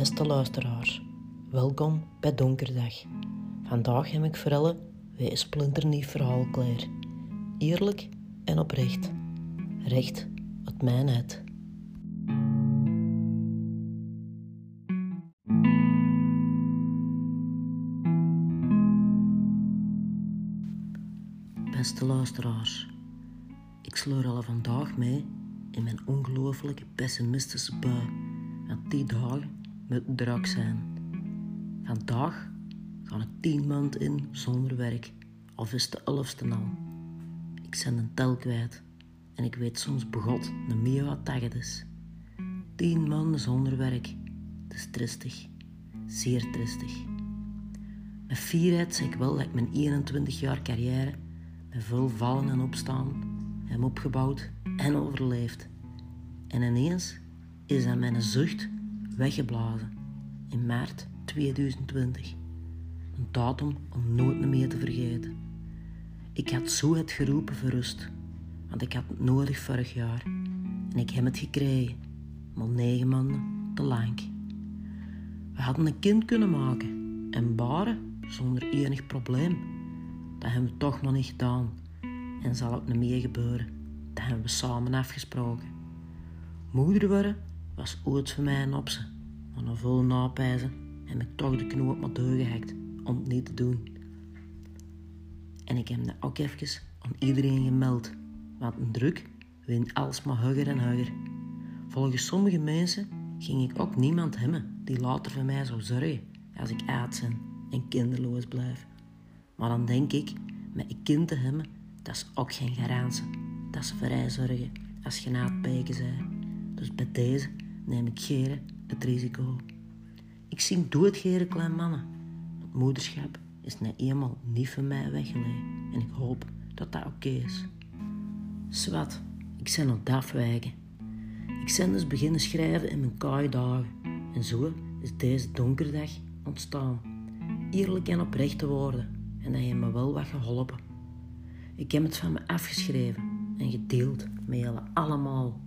Beste luisteraars, welkom bij Donkerdag. Vandaag heb ik voor weer een splinternieuw verhaal klaar. Eerlijk en oprecht. Recht uit mijn. Beste luisteraars, ik sleur al vandaag mee in mijn ongelooflijke pessimistische bui. Want die dagen moeten druk zijn. Vandaag gaan het tien maanden in zonder werk, of is de elfste al. Ik ben een tel kwijt en ik weet soms begot niet meer wat dat het is. Tien maanden zonder werk, het is tristig, zeer tristig. Met fierheid zeg ik wel dat ik mijn 21 jaar carrière met veel vallen en opstaan heb opgebouwd en overleefd. En ineens is aan mijn zucht weggeblazen in maart 2020. Een datum om nooit meer te vergeten. Ik had zo het geroepen voor rust, want ik had het nodig vorig jaar. En ik heb het gekregen, maar negen maanden te lang. We hadden een kind kunnen maken en baren zonder enig probleem. Dat hebben we toch maar niet gedaan en zal ook niet meer gebeuren. Dat hebben we samen afgesproken. Moeder worden was ooit voor mij een optie, maar na veel napijzen heb ik toch de knoop maar doorgehakt om het niet te doen. En ik heb dat ook even aan iedereen gemeld, want een druk wint alsmaar hoger en hoger. Volgens sommige mensen ging ik ook niemand hebben die later voor mij zou zorgen als ik oud ben en kinderloos blijf. Maar dan denk ik, met een kind te hebben, dat is ook geen garantie. Dat is vrij zorgen als je na het pijken bent. Dus bij deze neem ik geren het risico. Ik zie doodgeren klein mannen. Het moederschap is net eenmaal niet van mij weggelegd en ik hoop dat dat oké is. Zwat, ik ben op afwijken. Ik ben dus beginnen schrijven in mijn kaaie dagen en zo is deze donkerdag ontstaan. Eerlijk en oprecht te worden en dat heeft me wel wat geholpen. Ik heb het van me afgeschreven en gedeeld met jullie allemaal.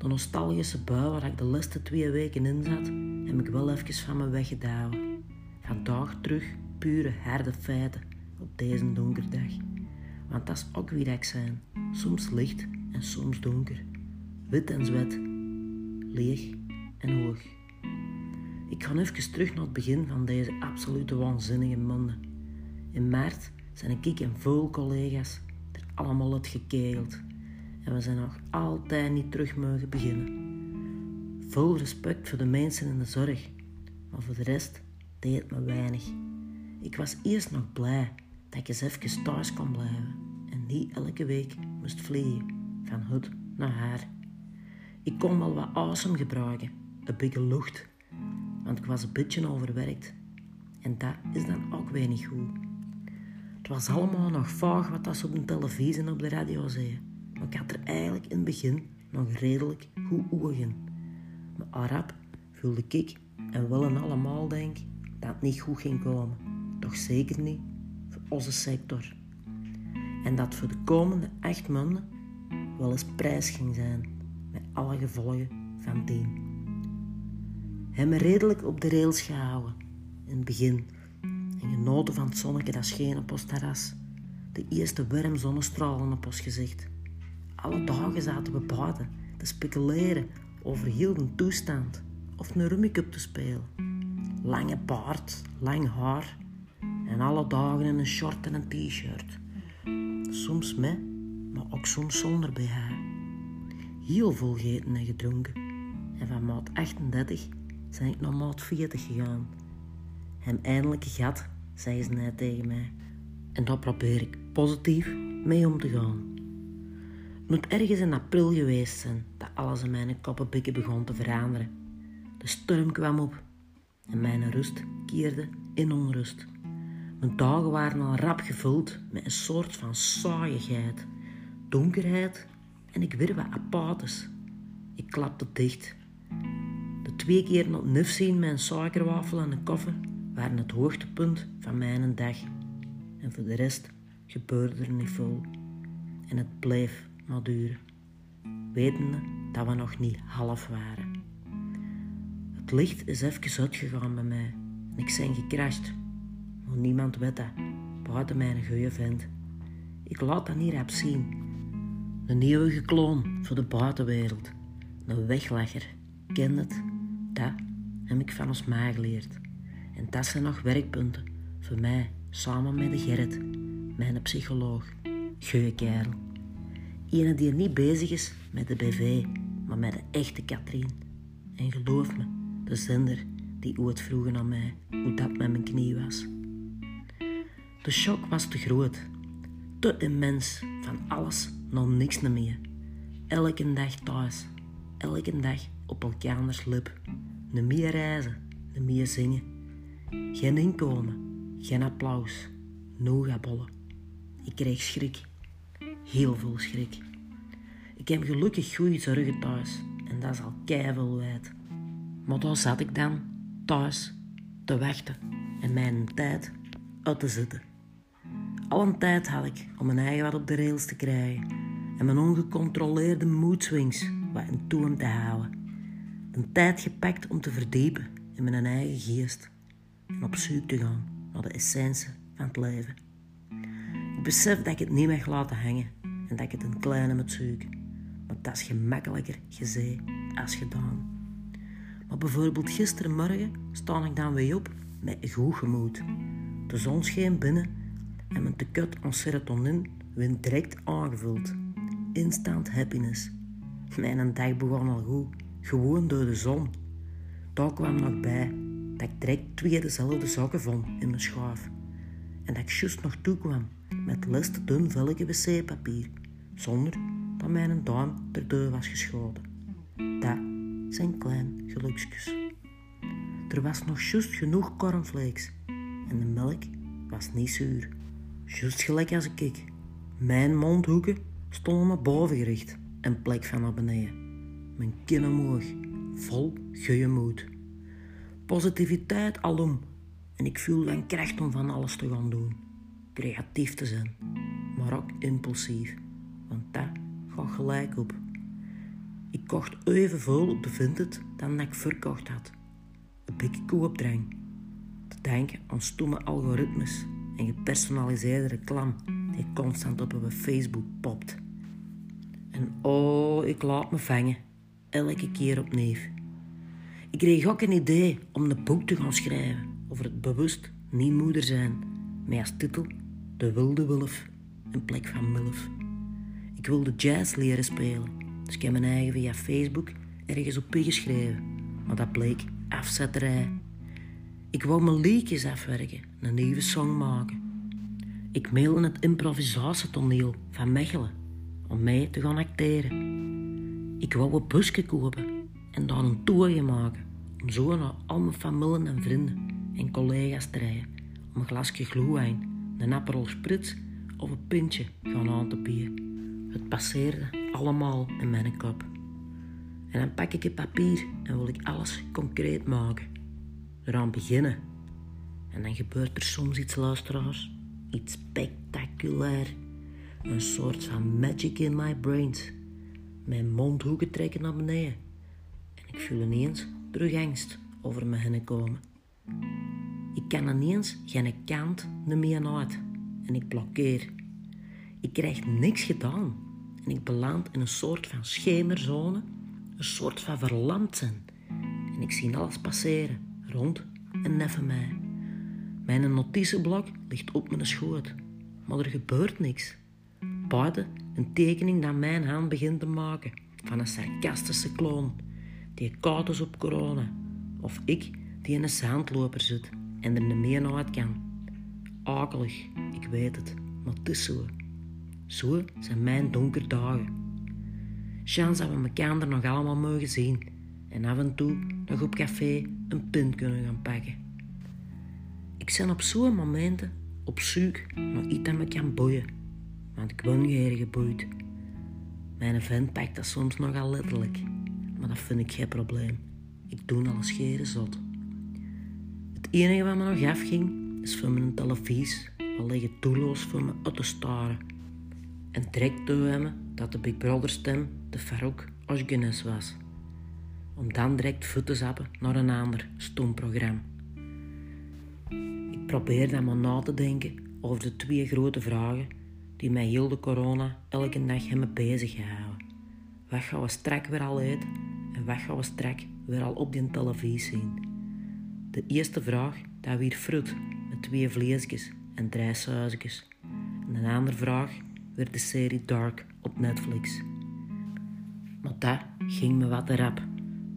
De nostalgische bui waar ik de laatste twee weken in zat, heb ik wel even van me weggedaan. Vandaag terug pure harde feiten op deze donkerdag. Want dat is ook wie ik zijn. Soms licht en soms donker. Wit en zwet. Leeg en hoog. Ik ga even terug naar het begin van deze absolute waanzinnige maanden. In maart zijn ik en veel collega's er allemaal het gekegeld. En we zijn nog altijd niet terug mogen beginnen. Vol respect voor de mensen in de zorg, maar voor de rest deed het me weinig. Ik was eerst nog blij dat ik eens even thuis kon blijven en niet elke week moest vliegen van hut naar haar. Ik kon wel wat awesome gebruiken, een beetje lucht, want ik was een beetje overwerkt. En dat is dan ook weer niet goed. Het was allemaal nog vaag wat dat op de televisie en op de radio zei. Maar ik had er eigenlijk in het begin nog redelijk goed ogen. Maar Arab voelde ik en willen allemaal denk dat het niet goed ging komen. Toch zeker niet voor onze sector. En dat voor de komende acht maanden wel eens prijs ging zijn, met alle gevolgen van dien. Me redelijk op de rails gehouden in het begin en genoten van het zonnetje dat scheen op ons terras. De eerste warm zonnestralen op ons gezicht. Alle dagen zaten we buiten te speculeren over heel de toestand of een rummikup te spelen. Lange baard, lang haar en alle dagen in een short en een t-shirt. Soms met, maar ook soms zonder BH. Heel veel gegeten en gedronken. En van maat 38 ben ik naar maat 40 gegaan. En eindelijk gat, zei ze net tegen mij. En daar probeer ik positief mee om te gaan. Moet ergens in april geweest zijn dat alles in mijn koppenbikken begon te veranderen. De storm kwam op en mijn rust keerde in onrust. Mijn dagen waren al rap gevuld met een soort van saaiigheid, donkerheid en ik werd wat apathisch. Ik klapte dicht. De twee keer op nuf zien een suikerwafel en een koffer waren het hoogtepunt van mijn dag. En voor de rest gebeurde er niet veel. En het bleef maar duren, wetende dat we nog niet half waren. Het licht is even uitgegaan bij mij en ik ben gecrashed. Maar niemand weet dat, buiten mijn goeie vent. Ik laat dat hier op zien. Een eeuwige kloon voor de buitenwereld. Een weglegger. Ken het? Dat heb ik van ons ma geleerd. En dat zijn nog werkpunten voor mij, samen met de Gerrit, mijn psycholoog. Goeie kerel. Ene die niet bezig is met de BV, maar met de echte Katrien. En geloof me, de zender die ooit vroegen aan mij hoe dat met mijn knie was. De shock was te groot, te immens, van alles nog niks meer. Elke dag thuis, elke dag op elkaars lip. Ne meer reizen, ne meer zingen. Geen inkomen, geen applaus, nogabollen. Ik kreeg schrik, heel veel schrik. Ik heb gelukkig goede zorgen thuis en dat is al keiveel wijd. Maar daar zat ik dan, thuis, te wachten en mijn tijd uit te zitten. Al een tijd had ik om mijn eigen wat op de rails te krijgen en mijn ongecontroleerde moedswings wat in toom te houden. Een tijd gepakt om te verdiepen in mijn eigen geest en op zoek te gaan naar de essentie van het leven. Ik besef dat ik het niet mag laten hangen en dat ik het een kleine moet zoeken. Maar dat is gemakkelijker gezegd als gedaan. Maar bijvoorbeeld gisterenmorgen sta ik dan weer op met goed gemoed. De zon scheen binnen en mijn tekort aan serotonin werd direct aangevuld. Instant happiness. Mijn dag begon al goed, gewoon door de zon. Daar kwam nog bij dat ik direct twee dezelfde zakken vond in mijn schaaf. En dat ik juist nog toekwam met les dun vellige wc-papier, zonder dat mijn duim ter deur was geschoten. Dat zijn klein geluksjes. Er was nog juist genoeg cornflakes en de melk was niet zuur. Juist gelijk als ik. Mijn mondhoeken stonden naar boven gericht en plek van naar beneden. Mijn kin omhoog, vol goeie moed. Positiviteit alom en ik voel dan kracht om van alles te gaan doen. Creatief te zijn, maar ook impulsief, want dat gaat gelijk op. Ik kocht evenveel op de Vinted dan dat ik verkocht had. Een beetje koopdrang. Te denken aan stomme algoritmes en gepersonaliseerde reclame die constant op mijn Facebook popt. En oh, ik laat me vangen. Elke keer opnieuw. Ik kreeg ook een idee om een boek te gaan schrijven over het bewust niet moeder zijn. Met als titel De Wilde Wolf in plek van Milf. Ik wilde jazz leren spelen. Dus ik heb mijn eigen via Facebook ergens op geschreven. Maar dat bleek afzetterij. Ik wou mijn liedjes afwerken, een nieuwe song maken. Ik mailde het improvisatietoneel van Mechelen om mij te gaan acteren. Ik wou een busje kopen en daar een toerje maken om zo naar al mijn familie en vrienden en collega's te rijden om een glasje gloewijn, een Aperol Spritz of een pintje gaan aan te bieden. Het passeerde allemaal in mijn kop. En dan pak ik het papier en wil ik alles concreet maken. Eraan beginnen. En dan gebeurt er soms iets luisteraars. Iets spectaculair. Een soort van magic in my brains. Mijn mondhoeken trekken naar beneden. En ik voel ineens terug angst over me heen komen. Ik kan ineens geen kant meer uit. En ik blokkeer. Ik krijg niks gedaan. En ik beland in een soort van schemerzone. Een soort van verlamd zijn. En ik zie alles passeren. Rond en neffen mij. Mijn notitieblok ligt op mijn schoot. Maar er gebeurt niks. Buiten een tekening dat mijn hand begint te maken. Van een sarcastische kloon. Die koud is op corona. Of ik die in een zandloper zit en er niet meer uit kan. Akelig, ik weet het, maar het is zo. Zo zijn mijn donkere dagen. Chance dat we elkaar nog allemaal mogen zien en af en toe nog op café een pint kunnen gaan pakken. Ik ben op zo'n momenten op zoek naar iets dat me kan boeien, want ik ben niet geboeid. Mijn vent pakt dat soms nogal letterlijk, maar dat vind ik geen probleem. Ik doe alles scheren zot. Het enige wat me nog afging, is voor mijn televisie, al liggen doelloos voor me uit te staren. En direct me dat de Big Brother stem de Farouk Oshgenes was. om dan direct voet te zappen naar een ander stoomprogramma. Ik probeer dan maar na te denken over de twee grote vragen die mij heel de corona elke dag hebben bezig gehouden. Wat gaan we strak weer al eten en wat gaan we strak weer al op die televisie zien? De eerste vraag, dat weer fruit met twee vleesjes en drie sausjes. En een andere vraag de serie Dark op Netflix. Maar dat ging me wat te rap.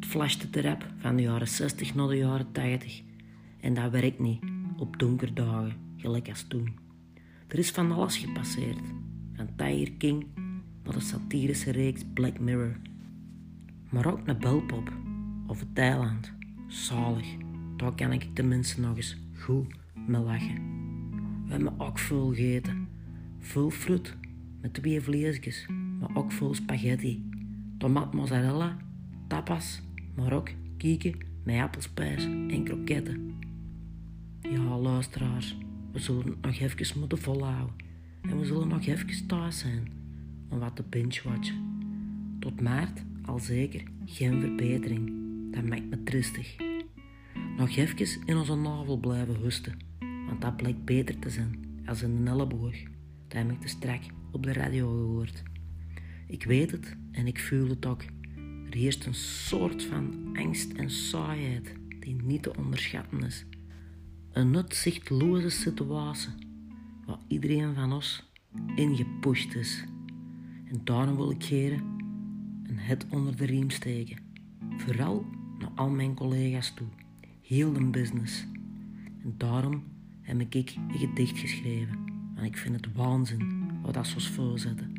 Het flashte te rap van de jaren 60 naar de jaren 80. En dat werkt niet op donkerdagen, gelijk als toen. Er is van alles gepasseerd. Van Tiger King naar de satirische reeks Black Mirror. Maar ook naar Belpop of het Thailand. Zalig, daar kan ik tenminste nog eens goed mee lachen. We hebben ook veel gegeten. Veel fruit met twee vleesjes, maar ook veel spaghetti. Tomat mozzarella, tapas, maar ook kieken met appelspijs en kroketten. Ja, luisteraars, we zullen nog even moeten volhouden. En we zullen nog even thuis zijn om wat te binge-watchen. Tot maart al zeker geen verbetering. Dat maakt me tristig. Nog even in onze navel blijven husten, want dat blijkt beter te zijn als in een elleboog. Dat ik te strak op de radio gehoord. Ik weet het en ik voel het ook. Er heerst een soort van angst en saaiheid die niet te onderschatten is. Een uitzichtloze situatie waar iedereen van ons ingepusht is. En daarom wil ik heren een het onder de riem steken. Vooral naar al mijn collega's toe. Heel de business. En daarom heb ik een gedicht geschreven. Want ik vind het waanzin wat dat zo's voorzetten.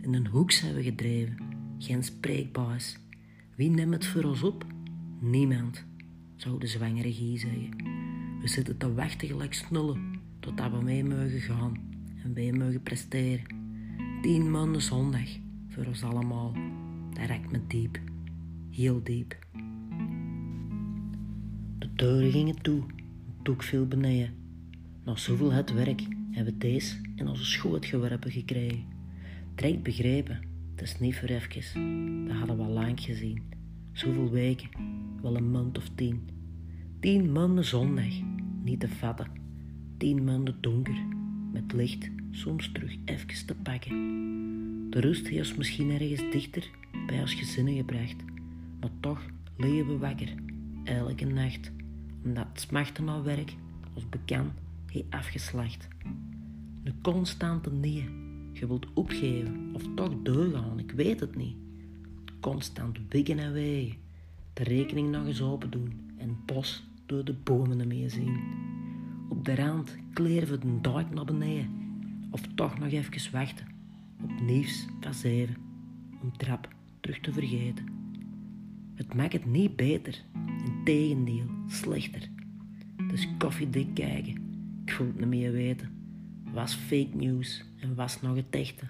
In een hoek zijn we gedreven. Geen spreekbaas. Wie neemt het voor ons op? Niemand, zou de zwangere Gie zeggen. We zitten te wachten gelijk snullen totdat we mee mogen gaan en wij mogen presteren. Tien maanden zondag voor ons allemaal. Dat raakt me diep, heel diep. De deuren gingen toe, doek viel beneden. Na zoveel het werk hebben we deze in onze schoot geworpen gekregen. Direct begrepen, het is niet voor even. Dat hadden we al lang gezien. Zoveel weken, wel een maand of tien. Tien maanden zondag, niet te vatten. Tien maanden donker, met licht soms terug even te pakken. De rust heeft misschien ergens dichter bij ons gezinnen gebracht, maar toch liggen we wakker, elke nacht, omdat het smachten naar werk, als bekend, heeft afgeslacht. Een constante nee, je wilt opgeven of toch doorgaan, ik weet het niet. Constant wiggen en wegen, de rekening nog eens open doen en bos door de bomen ermee zien. Op de rand kleren we de duik naar beneden. Of toch nog even wachten. Op nieuws van zeven. Om trap terug te vergeten. Het maakt het niet beter. Integendeel, slechter. Dus koffiedik kijken. Ik wil het niet meer weten. Was fake news en was nog het echte.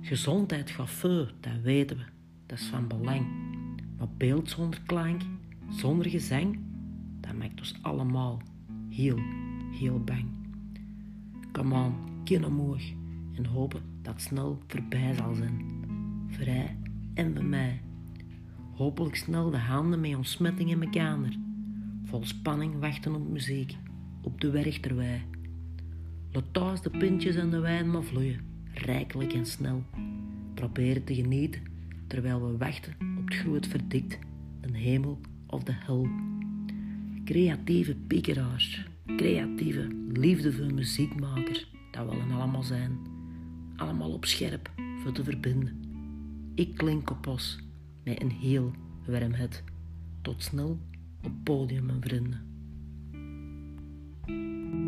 Gezondheid gaat dat weten we. Dat is van belang. Maar beeld zonder klank, zonder gezang, dat maakt ons allemaal heel, heel bang. Kom aan, kin en hopen dat het snel voorbij zal zijn. Vrij en bij mij. Hopelijk snel de handen met ontsmetting in mijn kamer. Vol spanning wachten op muziek, op de terwijl. Laat thuis de pintjes en de wijn maar vloeien, rijkelijk en snel. Proberen te genieten terwijl we wachten op het groot verdikt, de hemel of de hel creatieve piekeraars, creatieve, liefdevolle muziekmaker, dat willen allemaal zijn. Allemaal op scherp voor te verbinden. Ik klink op os met een heel warm het. Tot snel op podium, mijn vrienden. Música